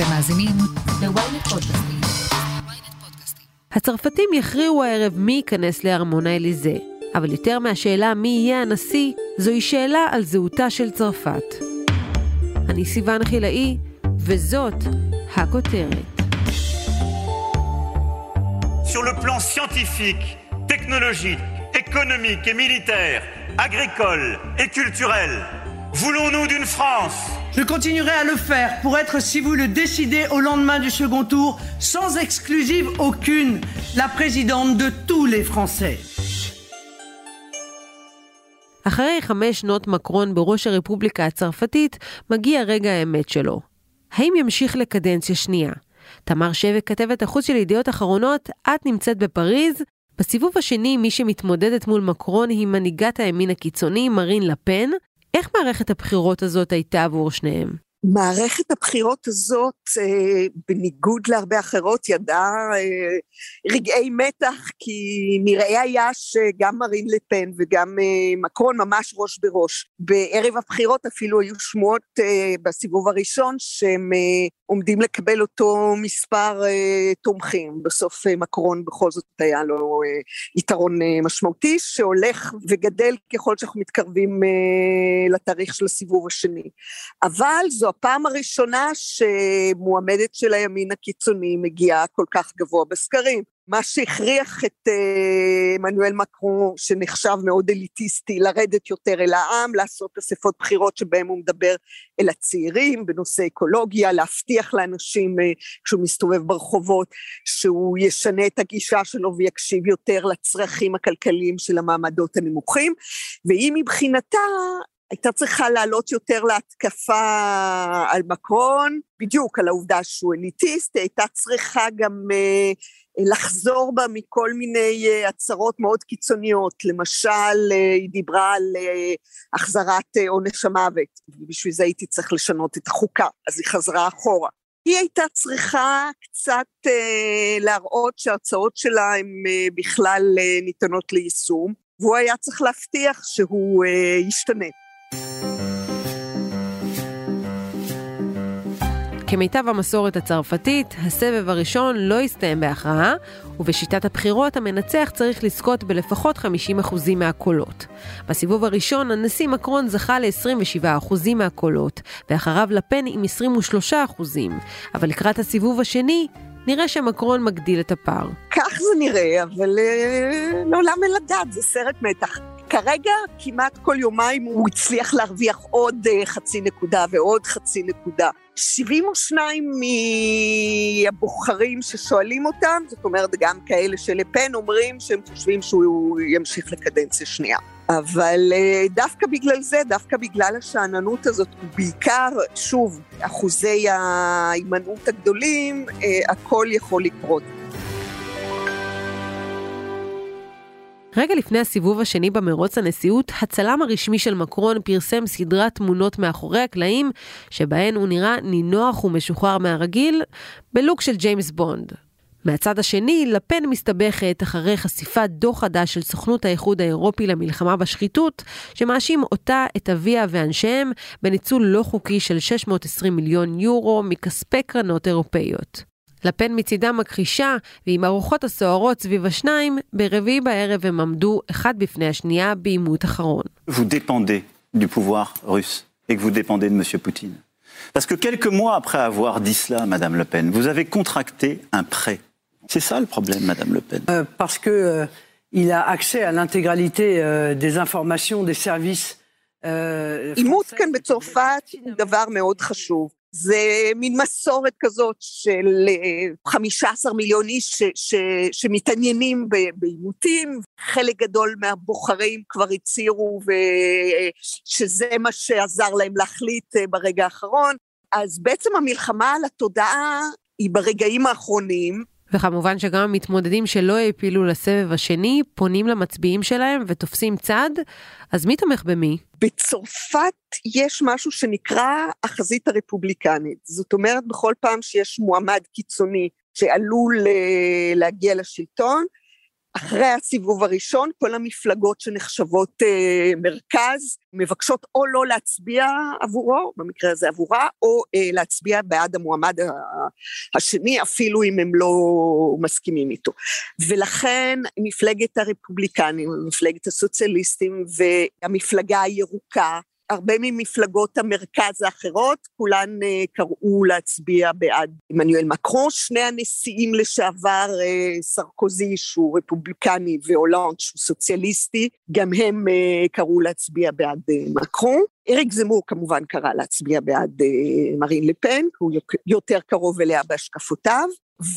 אתם מאזינים ל-ynet פודקאסטים. הצרפתים יכריעו הערב מי ייכנס לארמון האליזה, אבל יותר מהשאלה מי יהיה הנשיא, זוהי שאלה על זהותה של צרפת. אני סיוון חילאי, וזאת הכותרת. sur le plan scientifique, technologique, économique et militaire, agricole et culturel. Voulons-nous d'une France Je continuerai à le faire pour être, si vous le décidez, au lendemain du second tour, sans exclusive aucune, la présidente de tous les Français. אחרי חמש שנות מקרון בראש הרפובליקה הצרפתית, מגיע רגע האמת שלו. האם ימשיך לקדנציה שנייה? תמר שבק, כתבת החוץ של ידיעות אחרונות, את נמצאת בפריז. בסיבוב השני, מי שמתמודדת מול מקרון היא מנהיגת הימין הקיצוני, מרין לפן. איך מערכת הבחירות הזאת הייתה עבור שניהם? מערכת הבחירות הזאת, אה, בניגוד להרבה אחרות, ידעה אה, רגעי מתח, כי נראה היה שגם מרין לפן וגם אה, מקרון ממש ראש בראש. בערב הבחירות אפילו היו שמועות בסיבוב הראשון שהם עומדים לקבל אותו מספר תומכים. בסוף מקרון בכל זאת היה לו יתרון משמעותי, שהולך וגדל ככל שאנחנו מתקרבים לתאריך של הסיבוב השני. אבל זו הפעם הראשונה שמועמדת של הימין הקיצוני מגיעה כל כך גבוה בסקרים. מה שהכריח את אה, מנואל מקרון, שנחשב מאוד אליטיסטי, לרדת יותר אל העם, לעשות אספות בחירות שבהן הוא מדבר אל הצעירים בנושא אקולוגיה, להבטיח לאנשים אה, כשהוא מסתובב ברחובות שהוא ישנה את הגישה שלו ויקשיב יותר לצרכים הכלכליים של המעמדות הנמוכים, והיא מבחינתה הייתה צריכה לעלות יותר להתקפה על מקרון, בדיוק על העובדה שהוא אליטיסט, היא הייתה צריכה גם אה, לחזור בה מכל מיני אה, הצהרות מאוד קיצוניות, למשל אה, היא דיברה על אה, החזרת אה, עונש המוות, ובשביל זה הייתי צריך לשנות את החוקה, אז היא חזרה אחורה. היא הייתה צריכה קצת אה, להראות שההצעות שלה הן אה, בכלל אה, ניתנות ליישום, והוא היה צריך להבטיח שהוא אה, ישתנה. כמיטב המסורת הצרפתית, הסבב הראשון לא הסתיים בהכרעה, ובשיטת הבחירות המנצח צריך לזכות בלפחות 50% מהקולות. בסיבוב הראשון הנשיא מקרון זכה ל-27% מהקולות, ואחריו לפן עם 23%, אבל לקראת הסיבוב השני, נראה שמקרון מגדיל את הפער. כך זה נראה, אבל אה, לעולם אין לדעת, זה סרט מתח. כרגע כמעט כל יומיים הוא הצליח להרוויח עוד אה, חצי נקודה ועוד חצי נקודה. 72 מהבוחרים ששואלים אותם, זאת אומרת גם כאלה שלפן אומרים שהם חושבים שהוא ימשיך לקדנציה שנייה. אבל אה, דווקא בגלל זה, דווקא בגלל השאננות הזאת, ובעיקר, שוב, אחוזי ההימנעות הגדולים, אה, הכל יכול לקרות. רגע לפני הסיבוב השני במרוץ הנשיאות, הצלם הרשמי של מקרון פרסם סדרת תמונות מאחורי הקלעים, שבהן הוא נראה נינוח ומשוחרר מהרגיל, בלוק של ג'יימס בונד. מהצד השני, לפן מסתבכת אחרי חשיפת דוח חדש של סוכנות האיחוד האירופי למלחמה בשחיתות, שמאשים אותה, את אביה ואנשיהם, בניצול לא חוקי של 620 מיליון יורו מכספי קרנות אירופאיות. לפן מצידה מכחישה, ועם הרוחות הסוערות סביב השניים, ברביעי בערב הם עמדו אחד בפני השנייה בעימות אחרון. Vous dépendez du pouvoir russe et que vous dépendez de M. Poutine. Parce que quelques mois après avoir dit cela, Madame Le Pen, vous avez contracté un prêt. C'est ça le problème, Madame Le Pen. Euh, parce que euh, il a accès à l'intégralité euh, des informations des services. euh, עימות français. כאן בצרפת הוא דבר מאוד חשוב. זה מין מסורת כזאת של אה, 15 מיליון איש ש, ש, שמתעניינים בעימותים, חלק גדול מהבוחרים כבר הצהירו ו- שזה מה שעזר להם להחליט אה, ברגע האחרון. אז בעצם המלחמה על התודעה היא ברגעים האחרונים, וכמובן שגם המתמודדים שלא העפילו לסבב השני, פונים למצביעים שלהם ותופסים צד, אז מי תומך במי? בצרפת יש משהו שנקרא החזית הרפובליקנית. זאת אומרת, בכל פעם שיש מועמד קיצוני שעלול אה, להגיע לשלטון, אחרי הסיבוב הראשון, כל המפלגות שנחשבות אה, מרכז מבקשות או לא להצביע עבורו, במקרה הזה עבורה, או אה, להצביע בעד המועמד השני, אפילו אם הם לא מסכימים איתו. ולכן מפלגת הרפובליקנים, מפלגת הסוציאליסטים והמפלגה הירוקה, הרבה ממפלגות המרכז האחרות, כולן uh, קראו להצביע בעד עמנואל מקרו, שני הנשיאים לשעבר, uh, סרקוזי שהוא רפובליקני והולנד שהוא סוציאליסטי, גם הם uh, קראו להצביע בעד uh, מקרו. אריק זמור כמובן קרא להצביע בעד מרין לפן, הוא יותר קרוב אליה בהשקפותיו,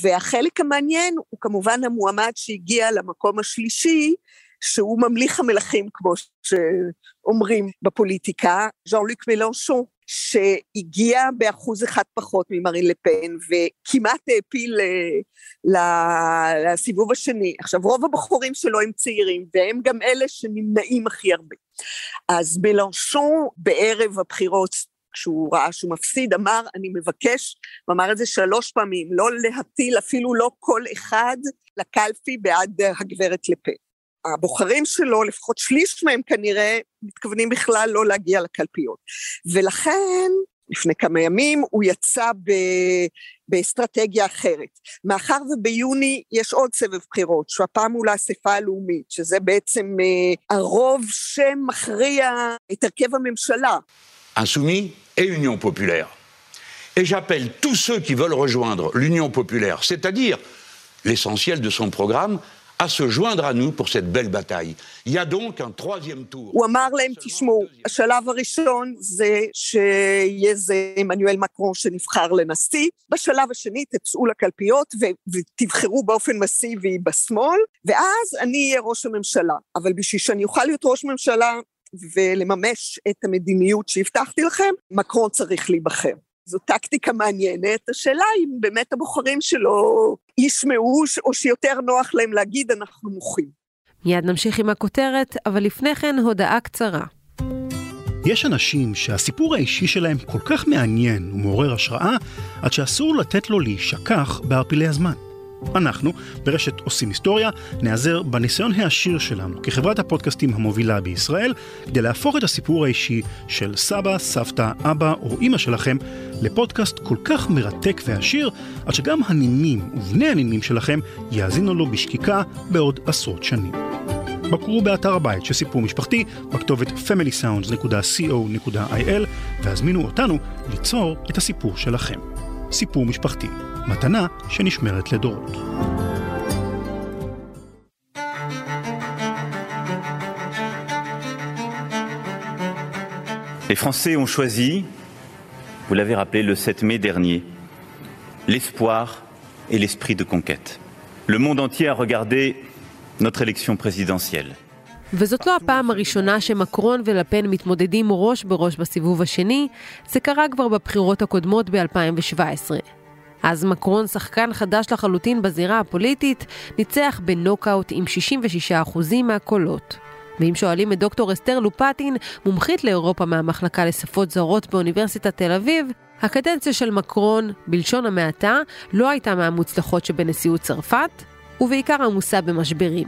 והחלק המעניין הוא כמובן המועמד שהגיע למקום השלישי, שהוא ממליך המלכים, כמו שאומרים בפוליטיקה, ז'אן לוק מלנשון, שהגיע באחוז אחד פחות ממרין לפן, וכמעט העפיל אה, לסיבוב השני. עכשיו, רוב הבחורים שלו הם צעירים, והם גם אלה שנמנעים הכי הרבה. אז מלנשון בערב הבחירות כשהוא ראה שהוא מפסיד, אמר, אני מבקש, הוא אמר את זה שלוש פעמים, לא להטיל אפילו לא כל אחד לקלפי בעד הגברת לפן. הבוחרים שלו, לפחות שליש מהם כנראה, מתכוונים בכלל לא להגיע לקלפיות. ולכן, לפני כמה ימים, הוא יצא ב... באסטרטגיה אחרת. מאחר וביוני יש עוד סבב בחירות, שהפעם הוא לאספה הלאומית, שזה בעצם אה, הרוב שמכריע את הרכב הממשלה. Insoumis et Union populaire. Et j'appelle tous ceux qui veulent rejoindre l'Union populaire, c'est-à-dire l'essentiel de son programme, à se joindre à nous pour cette belle bataille. Il y a donc un troisième tour. הוא אמר להם, תשמעו, השלב הראשון זה שיהיה זה עמנואל מקרון שנבחר לנשיא, בשלב השני תצאו לקלפיות ותבחרו באופן מסיבי בשמאל, ואז אני אהיה ראש הממשלה. אבל בשביל שאני אוכל להיות ראש ממשלה ולממש את המדיניות שהבטחתי לכם, מקרון צריך להיבחר. זו טקטיקה מעניינת, השאלה אם באמת הבוחרים שלו ישמעו או שיותר נוח להם להגיד אנחנו מוחים. מיד נמשיך עם הכותרת, אבל לפני כן הודעה קצרה. יש אנשים שהסיפור האישי שלהם כל כך מעניין ומעורר השראה, עד שאסור לתת לו להישכח בערפילי הזמן. אנחנו, ברשת עושים היסטוריה, נעזר בניסיון העשיר שלנו כחברת הפודקאסטים המובילה בישראל, כדי להפוך את הסיפור האישי של סבא, סבתא, אבא או אימא שלכם לפודקאסט כל כך מרתק ועשיר, עד שגם הנינים ובני הנינים שלכם יאזינו לו בשקיקה בעוד עשרות שנים. בקרו באתר הבית של סיפור משפחתי בכתובת familysounds.co.il והזמינו אותנו ליצור את הסיפור שלכם. סיפור משפחתי. מתנה שנשמרת לדורות. Les Français ont choisi, vous l'avez rappelé le 7 mai dernier, l'espoir et l'esprit de conquête. Le monde entier a regardé notre élection présidentielle. וזאת לא הפעם הראשונה שמקרון ולפן מתמודדים ראש בראש בסיבוב השני, זה קרה כבר בבחירות הקודמות ב-2017. אז מקרון, שחקן חדש לחלוטין בזירה הפוליטית, ניצח בנוקאוט עם 66% מהקולות. ואם שואלים את דוקטור אסתר לופטין, מומחית לאירופה מהמחלקה לשפות זרות באוניברסיטת תל אביב, הקדנציה של מקרון, בלשון המעטה, לא הייתה מהמוצלחות שבנשיאות צרפת, ובעיקר עמוסה במשברים.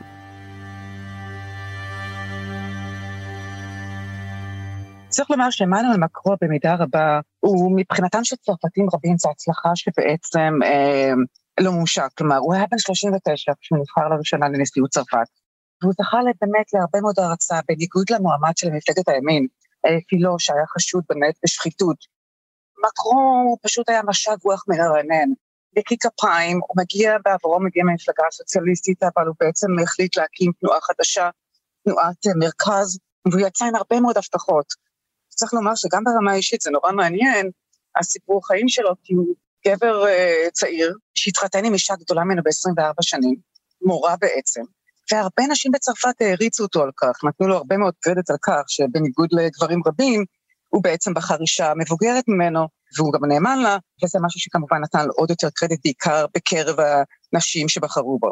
צריך לומר שעמנואל מקרו במידה רבה, הוא מבחינתם של צרפתים רבים זו הצלחה שבעצם אה, לא מומשה. כלומר, הוא היה בן 39 כשהוא נבחר לראשונה לנשיאות צרפת. והוא זכה באמת להרבה מאוד הערצה, בניגוד למועמד של מפלגת הימין, אה, פילו, שהיה חשוד באמת בשחיתות. מקרו פשוט היה משב רוח מרענן. בקי כפיים, הוא מגיע, בעבורו מגיע מהמפלגה הסוציאליסטית, אבל הוא בעצם החליט להקים תנועה חדשה, תנועת מרכז, והוא יצא עם הרבה מאוד הבטחות. צריך לומר שגם ברמה האישית זה נורא מעניין, הסיפור חיים שלו, כי הוא גבר uh, צעיר, שהתחתן עם אישה גדולה ממנו ב-24 שנים, מורה בעצם, והרבה נשים בצרפת העריצו אותו על כך, נתנו לו הרבה מאוד קרדיט על כך, שבניגוד לגברים רבים, הוא בעצם בחר אישה מבוגרת ממנו, והוא גם נאמן לה, וזה משהו שכמובן נתן לו עוד יותר קרדיט, בעיקר בקרב הנשים שבחרו בו.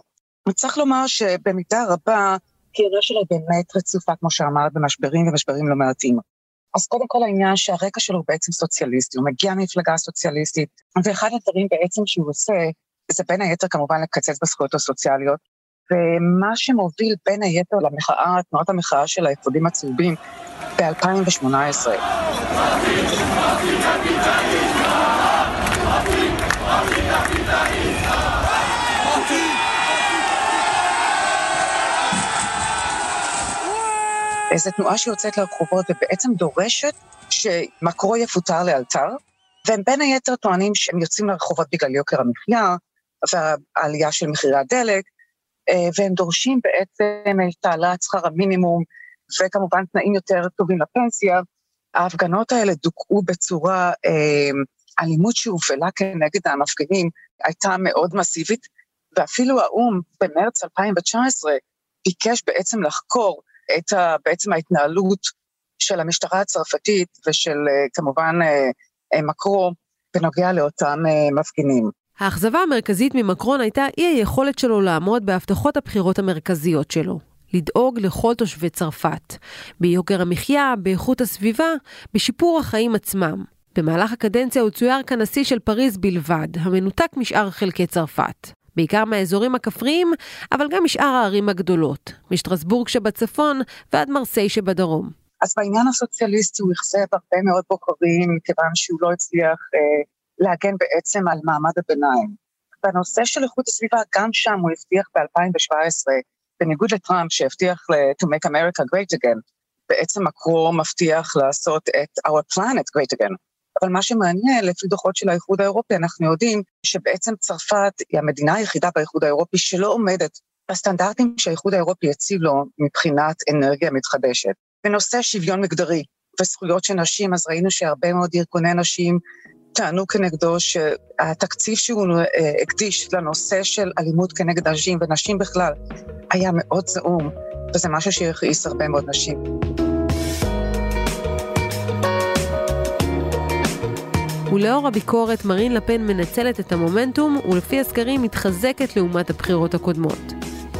צריך לומר שבמידה רבה, קריירה שלו באמת רצופה, כמו שאמרת, במשברים ומשברים לא מעטים. אז קודם כל העניין שהרקע שלו הוא בעצם סוציאליסטי, הוא מגיע ממפלגה סוציאליסטית, ואחד הדברים בעצם שהוא עושה, זה בין היתר כמובן לקצץ בזכויות הסוציאליות, ומה שמוביל בין היתר למחאה, תנועת המחאה של האפודים הצהובים ב-2018. איזו תנועה שיוצאת לרחובות ובעצם דורשת שמקרו יפוטר לאלתר, והם בין היתר טוענים שהם יוצאים לרחובות בגלל יוקר המחיה והעלייה של מחירי הדלק, אה, והם דורשים בעצם את העלאת שכר המינימום, וכמובן תנאים יותר טובים לפנסיה. ההפגנות האלה דוכאו בצורה, אה, אלימות שהופעלה כנגד המפגינים הייתה מאוד מסיבית, ואפילו האו"ם במרץ 2019 ביקש בעצם לחקור את ה, בעצם ההתנהלות של המשטרה הצרפתית ושל אה, כמובן מקרו בנוגע לאותם מפגינים. האכזבה המרכזית ממקרון הייתה אי היכולת שלו לעמוד בהבטחות הבחירות המרכזיות שלו. לדאוג לכל תושבי צרפת, ביוקר המחיה, באיכות הסביבה, בשיפור החיים עצמם. במהלך הקדנציה הוא צויר כנשיא של פריז בלבד, המנותק משאר חלקי צרפת. בעיקר מהאזורים הכפריים, אבל גם משאר הערים הגדולות, משטרסבורג שבצפון ועד מרסיי שבדרום. אז בעניין הסוציאליסטי הוא אכזב הרבה מאוד בוחרים, מכיוון שהוא לא הצליח אה, להגן בעצם על מעמד הביניים. בנושא של איכות הסביבה, גם שם הוא הבטיח ב-2017, בניגוד לטראמפ שהבטיח to make America great again, בעצם מקרו מבטיח לעשות את our planet great again. אבל מה שמעניין, לפי דוחות של האיחוד האירופי, אנחנו יודעים שבעצם צרפת היא המדינה היחידה באיחוד האירופי שלא עומדת בסטנדרטים שהאיחוד האירופי הציב לו מבחינת אנרגיה מתחדשת. בנושא שוויון מגדרי וזכויות של נשים, אז ראינו שהרבה מאוד ארגוני נשים טענו כנגדו שהתקציב שהוא אה, הקדיש לנושא של אלימות כנגד נשים ונשים בכלל היה מאוד זעום, וזה משהו שהכעיס הרבה מאוד נשים. ולאור הביקורת, מרין לפן מנצלת את המומנטום, ולפי הסקרים מתחזקת לעומת הבחירות הקודמות.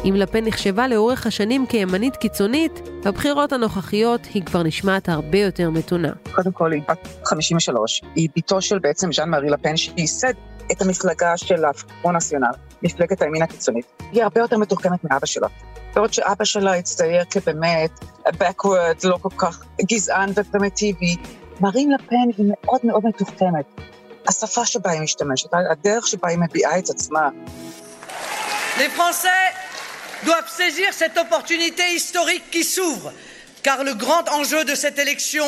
אם לפן נחשבה לאורך השנים כימנית קיצונית, בבחירות הנוכחיות היא כבר נשמעת הרבה יותר מתונה. קודם כל, היא בת 53. היא בתו של בעצם ז'אן מארי לפן, שייסד את המפלגה של הפרון נציונל, מפלגת הימין הקיצונית. היא הרבה יותר מתוחכמת מאבא שלה. בעוד שאבא שלה הצטייר כבאמת backward, לא כל כך גזען ופרימיטיבי, מרין לפן היא מאוד מאוד מתוחכמת. השפה שבה היא משתמשת, הדרך שבה היא מביעה את עצמה. Les Français doivent saisir cette opportunité historique qui s'ouvre, car le grand enjeu de cette élection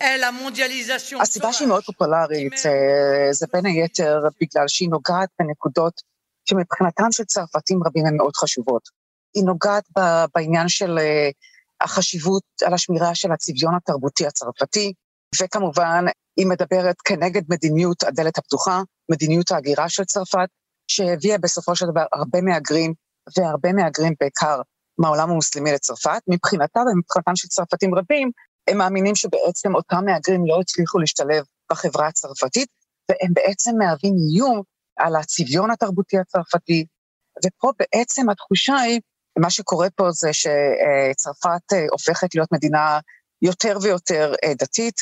est la mondialisation. הסיבה שהיא מאוד פופולרית זה בין היתר בגלל שהיא נוגעת בנקודות שמבחינתם של צרפתים רבים הן מאוד חשובות. היא נוגעת בעניין של החשיבות על השמירה של הצביון התרבותי הצרפתי, וכמובן היא מדברת כנגד מדיניות הדלת הפתוחה, מדיניות ההגירה של צרפת, שהביאה בסופו של דבר הרבה מהגרים והרבה מהגרים בעיקר מהעולם המוסלמי לצרפת, מבחינתם ומבחינתם של צרפתים רבים, הם מאמינים שבעצם אותם מהגרים לא הצליחו להשתלב בחברה הצרפתית, והם בעצם מהווים איום על הצביון התרבותי הצרפתי, ופה בעצם התחושה היא, מה שקורה פה זה שצרפת אה, הופכת להיות מדינה יותר ויותר אה, דתית,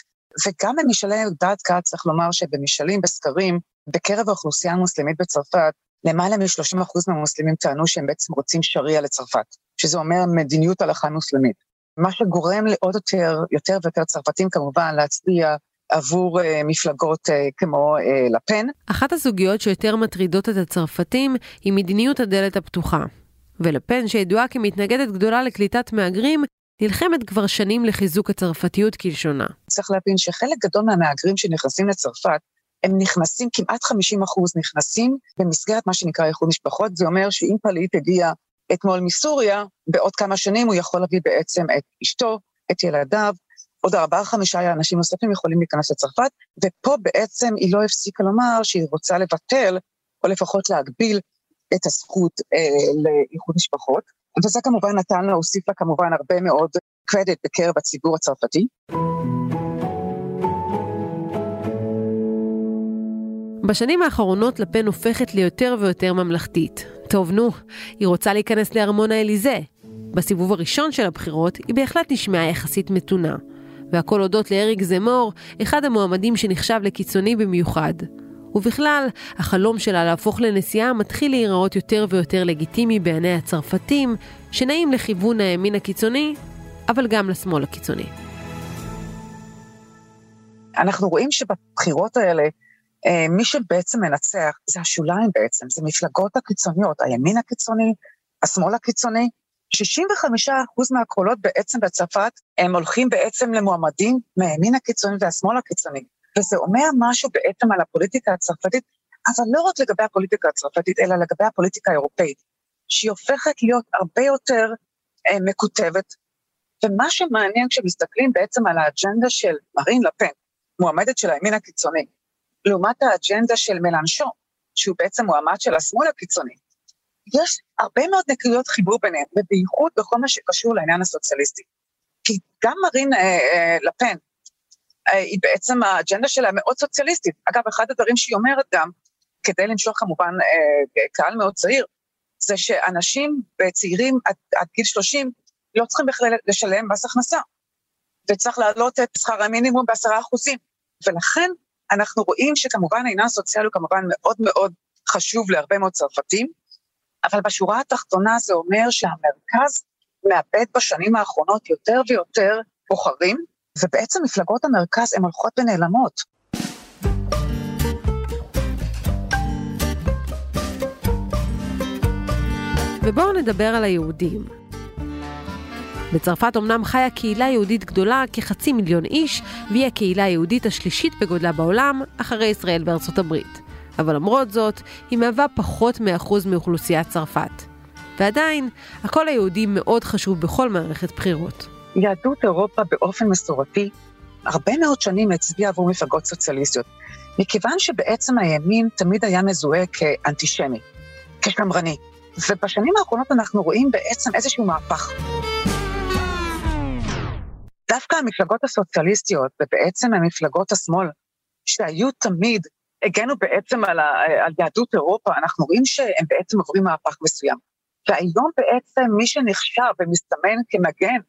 וגם במשאלי דעת קהל צריך לומר שבמשאלים בסקרים בקרב האוכלוסייה המוסלמית בצרפת, למעלה מ-30% מהמוסלמים טענו שהם בעצם רוצים שריעה לצרפת, שזה אומר מדיניות הלכה מוסלמית. מה שגורם לעוד יותר, יותר ויותר צרפתים כמובן להצביע עבור uh, מפלגות uh, כמו uh, לפן. אחת הסוגיות שיותר מטרידות את הצרפתים היא מדיניות הדלת הפתוחה. ולפן, שידועה כמתנגדת גדולה לקליטת מהגרים, נלחמת כבר שנים לחיזוק הצרפתיות כלשונה. צריך להבין שחלק גדול מהמהגרים שנכנסים לצרפת הם נכנסים, כמעט 50 אחוז נכנסים במסגרת מה שנקרא איחוד משפחות. זה אומר שאם פליט הגיע אתמול מסוריה, בעוד כמה שנים הוא יכול להביא בעצם את אשתו, את ילדיו, עוד ארבעה חמישה אנשים נוספים יכולים להיכנס לצרפת, ופה בעצם היא לא הפסיקה לומר שהיא רוצה לבטל, או לפחות להגביל את הזכות אה, לאיחוד משפחות. וזה כמובן נתן לה, הוסיף לה כמובן הרבה מאוד קרדיט בקרב הציבור הצרפתי. בשנים האחרונות לפן הופכת ליותר ויותר ממלכתית. טוב, נו, היא רוצה להיכנס לארמון האליזה. בסיבוב הראשון של הבחירות היא בהחלט נשמעה יחסית מתונה. והכל הודות לאריק זמור, אחד המועמדים שנחשב לקיצוני במיוחד. ובכלל, החלום שלה להפוך לנשיאה מתחיל להיראות יותר ויותר לגיטימי בעיני הצרפתים, שנעים לכיוון הימין הקיצוני, אבל גם לשמאל הקיצוני. אנחנו רואים שבבחירות האלה, מי שבעצם מנצח זה השוליים בעצם, זה מפלגות הקיצוניות, הימין הקיצוני, השמאל הקיצוני. 65% מהקולות בעצם בצרפת, הם הולכים בעצם למועמדים מהימין הקיצוני והשמאל הקיצוני. וזה אומר משהו בעצם על הפוליטיקה הצרפתית, אבל לא רק לגבי הפוליטיקה הצרפתית, אלא לגבי הפוליטיקה האירופאית, שהיא הופכת להיות הרבה יותר אה, מקוטבת. ומה שמעניין כשמסתכלים בעצם על האג'נדה של מרין לפן, מועמדת של הימין הקיצוני, לעומת האג'נדה של מלנשון, שהוא בעצם מועמד של השמאל הקיצוני, יש הרבה מאוד נקודות חיבור ביניהם, ובייחוד בכל מה שקשור לעניין הסוציאליסטי. כי גם מרין אה, אה, לפן, אה, היא בעצם האג'נדה שלה מאוד סוציאליסטית. אגב, אחד הדברים שהיא אומרת גם, כדי למשוך כמובן אה, קהל מאוד צעיר, זה שאנשים צעירים עד, עד גיל 30 לא צריכים בכלל לשלם מס הכנסה, וצריך להעלות את שכר המינימום בעשרה אחוזים. ולכן אנחנו רואים שכמובן העניין הסוציאלי הוא כמובן מאוד מאוד חשוב להרבה מאוד צרפתים, אבל בשורה התחתונה זה אומר שהמרכז מאבד בשנים האחרונות יותר ויותר בוחרים, ובעצם מפלגות המרכז הן הולכות ונעלמות. ובואו נדבר על היהודים. בצרפת אמנם חיה קהילה יהודית גדולה, כחצי מיליון איש, והיא הקהילה היהודית השלישית בגודלה בעולם, אחרי ישראל וארצות הברית. אבל למרות זאת, היא מהווה פחות מאחוז מאוכלוסיית צרפת. ועדיין, הקול היהודי מאוד חשוב בכל מערכת בחירות. יהדות אירופה באופן מסורתי, הרבה מאוד שנים הצביעה עבור מפלגות סוציאליסטיות, מכיוון שבעצם הימין תמיד היה מזוהה כאנטישמי, כשמרני. ובשנים האחרונות אנחנו רואים בעצם איזשהו מהפך. דווקא המפלגות הסוציאליסטיות, ובעצם המפלגות השמאל, שהיו תמיד הגנו בעצם על, ה, על יהדות אירופה, אנחנו רואים שהם בעצם עוברים מהפך מסוים. והיום בעצם מי שנחשב ומסתמן כמגן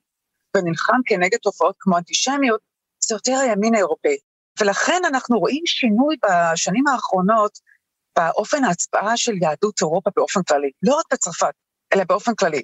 ונלחם כנגד תופעות כמו אנטישמיות, זה יותר הימין האירופאי. ולכן אנחנו רואים שינוי בשנים האחרונות באופן ההצבעה של יהדות אירופה באופן כללי, לא רק בצרפת, אלא באופן כללי.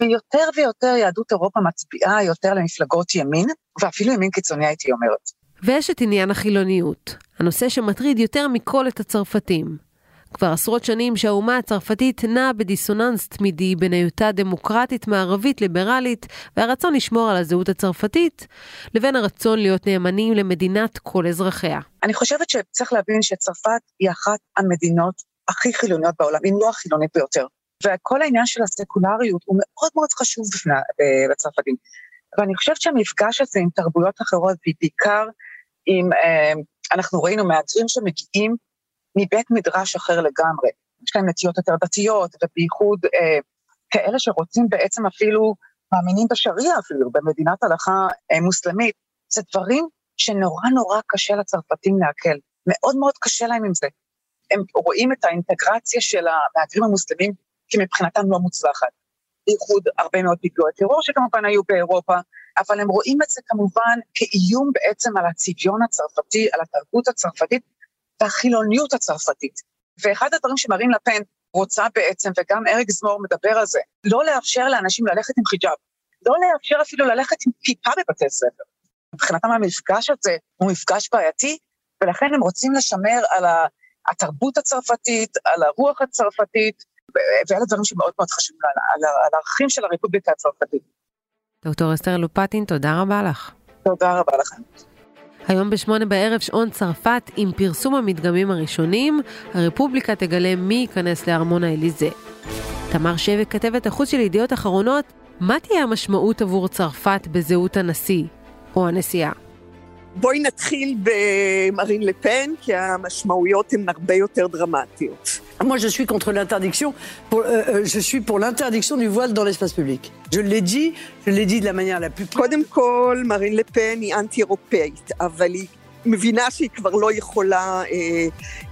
ויותר ויותר יהדות אירופה מצביעה יותר למפלגות ימין, ואפילו ימין קיצוני הייתי אומרת. ויש את עניין החילוניות, הנושא שמטריד יותר מכל את הצרפתים. כבר עשרות שנים שהאומה הצרפתית נעה בדיסוננס תמידי בין היותה דמוקרטית מערבית ליברלית והרצון לשמור על הזהות הצרפתית, לבין הרצון להיות נאמנים למדינת כל אזרחיה. אני חושבת שצריך להבין שצרפת היא אחת המדינות הכי חילוניות בעולם, אם לא החילונית ביותר. וכל העניין של הסקולריות הוא מאוד מאוד חשוב בפני הצרפתים. ואני חושבת שהמפגש הזה עם תרבויות אחרות, ובעיקר עם, אה, אנחנו ראינו מהגרים שמגיעים מבית מדרש אחר לגמרי. יש להם נטיות יותר דתיות, ובייחוד אה, כאלה שרוצים בעצם אפילו, מאמינים בשריעה אפילו, במדינת הלכה אה, מוסלמית. זה דברים שנורא נורא קשה לצרפתים לעכל. מאוד מאוד קשה להם עם זה. הם רואים את האינטגרציה של המהגרים המוסלמים כמבחינתם לא מוצלחת. בייחוד הרבה מאוד פיגועי טרור שכמובן היו באירופה, אבל הם רואים את זה כמובן כאיום בעצם על הצביון הצרפתי, על התרבות הצרפתית והחילוניות הצרפתית. ואחד הדברים שמרין לפן רוצה בעצם, וגם אריק זמור מדבר על זה, לא לאפשר לאנשים ללכת עם חיג'אב, לא לאפשר אפילו ללכת עם כיפה בבתי ספר. מבחינתם המפגש הזה הוא מפגש בעייתי, ולכן הם רוצים לשמר על התרבות הצרפתית, על הרוח הצרפתית, ואלה דברים שמאוד מאוד חשובים על הערכים של הרפובליקה הצרפתית. דוקטור אסתר לופטין, תודה רבה לך. תודה רבה לכם. היום בשמונה בערב שעון צרפת, עם פרסום המדגמים הראשונים, הרפובליקה תגלה מי ייכנס לארמון האליזה. תמר שבק, כתבת החוץ של ידיעות אחרונות, מה תהיה המשמעות עבור צרפת בזהות הנשיא או הנשיאה? בואי נתחיל במרין לפן, כי המשמעויות הן הרבה יותר דרמטיות. Moi, je suis contre l'interdiction. Pour, euh, euh, je suis pour l'interdiction du voile dans l'espace public. Je l'ai dit, je l'ai dit de la manière la plus... קודם כל, מרין לפן היא אנטי-אירופאית, אבל היא מבינה שהיא כבר לא יכולה אה,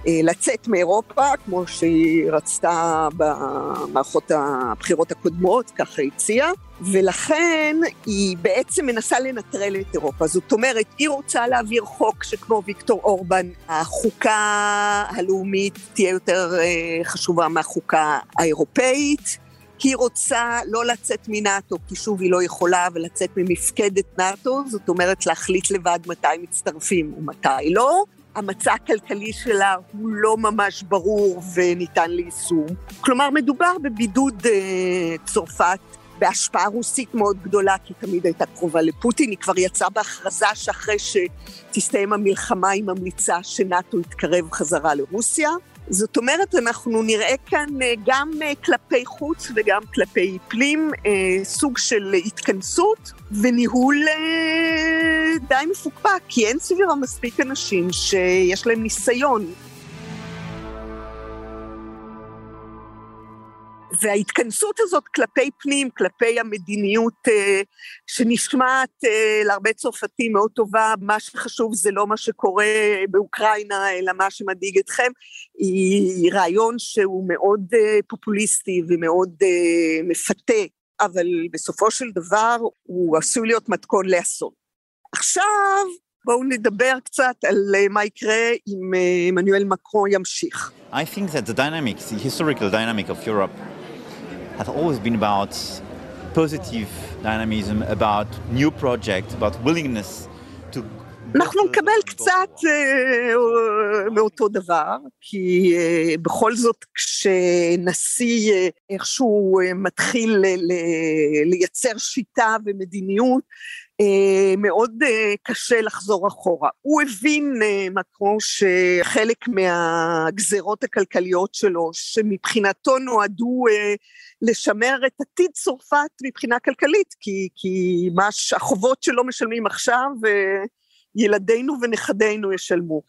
אה, לצאת מאירופה, כמו שהיא רצתה במערכות הבחירות הקודמות, ככה הציעה, ולכן היא בעצם מנסה לנטרל את אירופה. זאת אומרת, היא רוצה להעביר חוק שכמו ויקטור אורבן, החוקה הלאומית תהיה יותר אה, חשובה מהחוקה האירופאית. היא רוצה לא לצאת מנאטו, כי שוב היא לא יכולה, ולצאת ממפקדת נאטו, זאת אומרת להחליט לבד מתי מצטרפים ומתי לא. המצע הכלכלי שלה הוא לא ממש ברור וניתן ליישום. כלומר, מדובר בבידוד אה, צרפת בהשפעה רוסית מאוד גדולה, כי תמיד הייתה קרובה לפוטין. היא כבר יצאה בהכרזה שאחרי שתסתיים המלחמה היא ממליצה שנאט"ו יתקרב חזרה לרוסיה. זאת אומרת, אנחנו נראה כאן אה, גם אה, כלפי חוץ וגם כלפי פנים אה, סוג של התכנסות וניהול די מפוקפק, כי אין סבירה מספיק אנשים שיש להם ניסיון וההתכנסות הזאת כלפי פנים, כלפי המדיניות אה, שנשמעת אה, להרבה צרפתים מאוד טובה, מה שחשוב זה לא מה שקורה באוקראינה, אלא מה שמדאיג אתכם, היא רעיון שהוא מאוד אה, פופוליסטי ומאוד אה, מפתה, אבל בסופו של דבר הוא עשוי להיות מתכון לאסון. עכשיו בואו נדבר קצת על אה, מה יקרה אם עמנואל אה, מקרו ימשיך. I think that the dynamics, the historical dynamic of Europe have always been about positive dynamism, about new projects, about willingness to... אנחנו נקבל קצת uh, מאותו דבר, כי uh, בכל זאת כשנשיא uh, איכשהו מתחיל לייצר שיטה ומדיניות, אה, מאוד אה, קשה לחזור אחורה. הוא הבין, אה, מקרו, שחלק מהגזרות הכלכליות שלו, שמבחינתו נועדו לשמר את עתיד צרפת מבחינה כלכלית, כי, כי מה החובות שלא משלמים עכשיו, ילדינו ונכדינו ישלמו.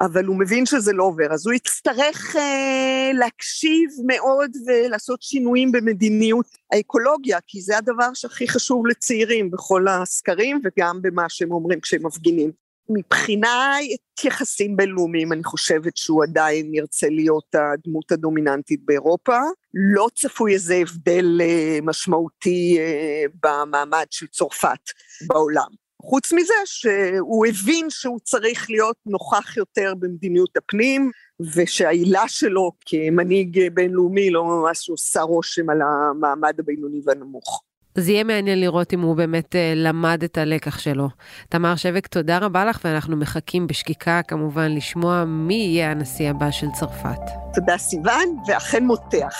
אבל הוא מבין שזה לא עובר, אז הוא יצטרך אה, להקשיב מאוד ולעשות שינויים במדיניות האקולוגיה, כי זה הדבר שהכי חשוב לצעירים בכל הסקרים וגם במה שהם אומרים כשהם מפגינים. מבחינת יחסים בינלאומיים, אני חושבת שהוא עדיין ירצה להיות הדמות הדומיננטית באירופה. לא צפוי איזה הבדל אה, משמעותי אה, במעמד של צרפת בעולם. חוץ מזה שהוא הבין שהוא צריך להיות נוכח יותר במדיניות הפנים, ושהעילה שלו כמנהיג בינלאומי לא ממש עושה רושם על המעמד הבינוני והנמוך. אז יהיה מעניין לראות אם הוא באמת uh, למד את הלקח שלו. תמר שבק, תודה רבה לך, ואנחנו מחכים בשקיקה כמובן לשמוע מי יהיה הנשיא הבא של צרפת. תודה סיוון, ואכן מותח.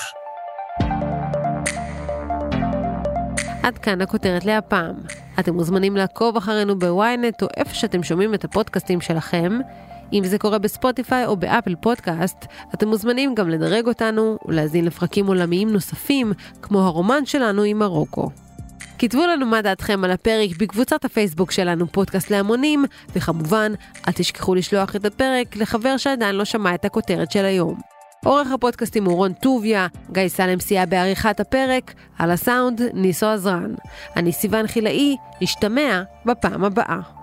עד כאן הכותרת להפעם. אתם מוזמנים לעקוב אחרינו בוויינט או איפה שאתם שומעים את הפודקאסטים שלכם. אם זה קורה בספוטיפיי או באפל פודקאסט, אתם מוזמנים גם לדרג אותנו ולהזין לפרקים עולמיים נוספים, כמו הרומן שלנו עם מרוקו. כתבו לנו מה דעתכם על הפרק בקבוצת הפייסבוק שלנו פודקאסט להמונים, וכמובן, אל תשכחו לשלוח את הפרק לחבר שעדיין לא שמע את הכותרת של היום. עורך הפודקאסטים הוא רון טוביה, גיא סלם סייע בעריכת הפרק, על הסאונד ניסו עזרן. אני סיון חילאי, נשתמע בפעם הבאה.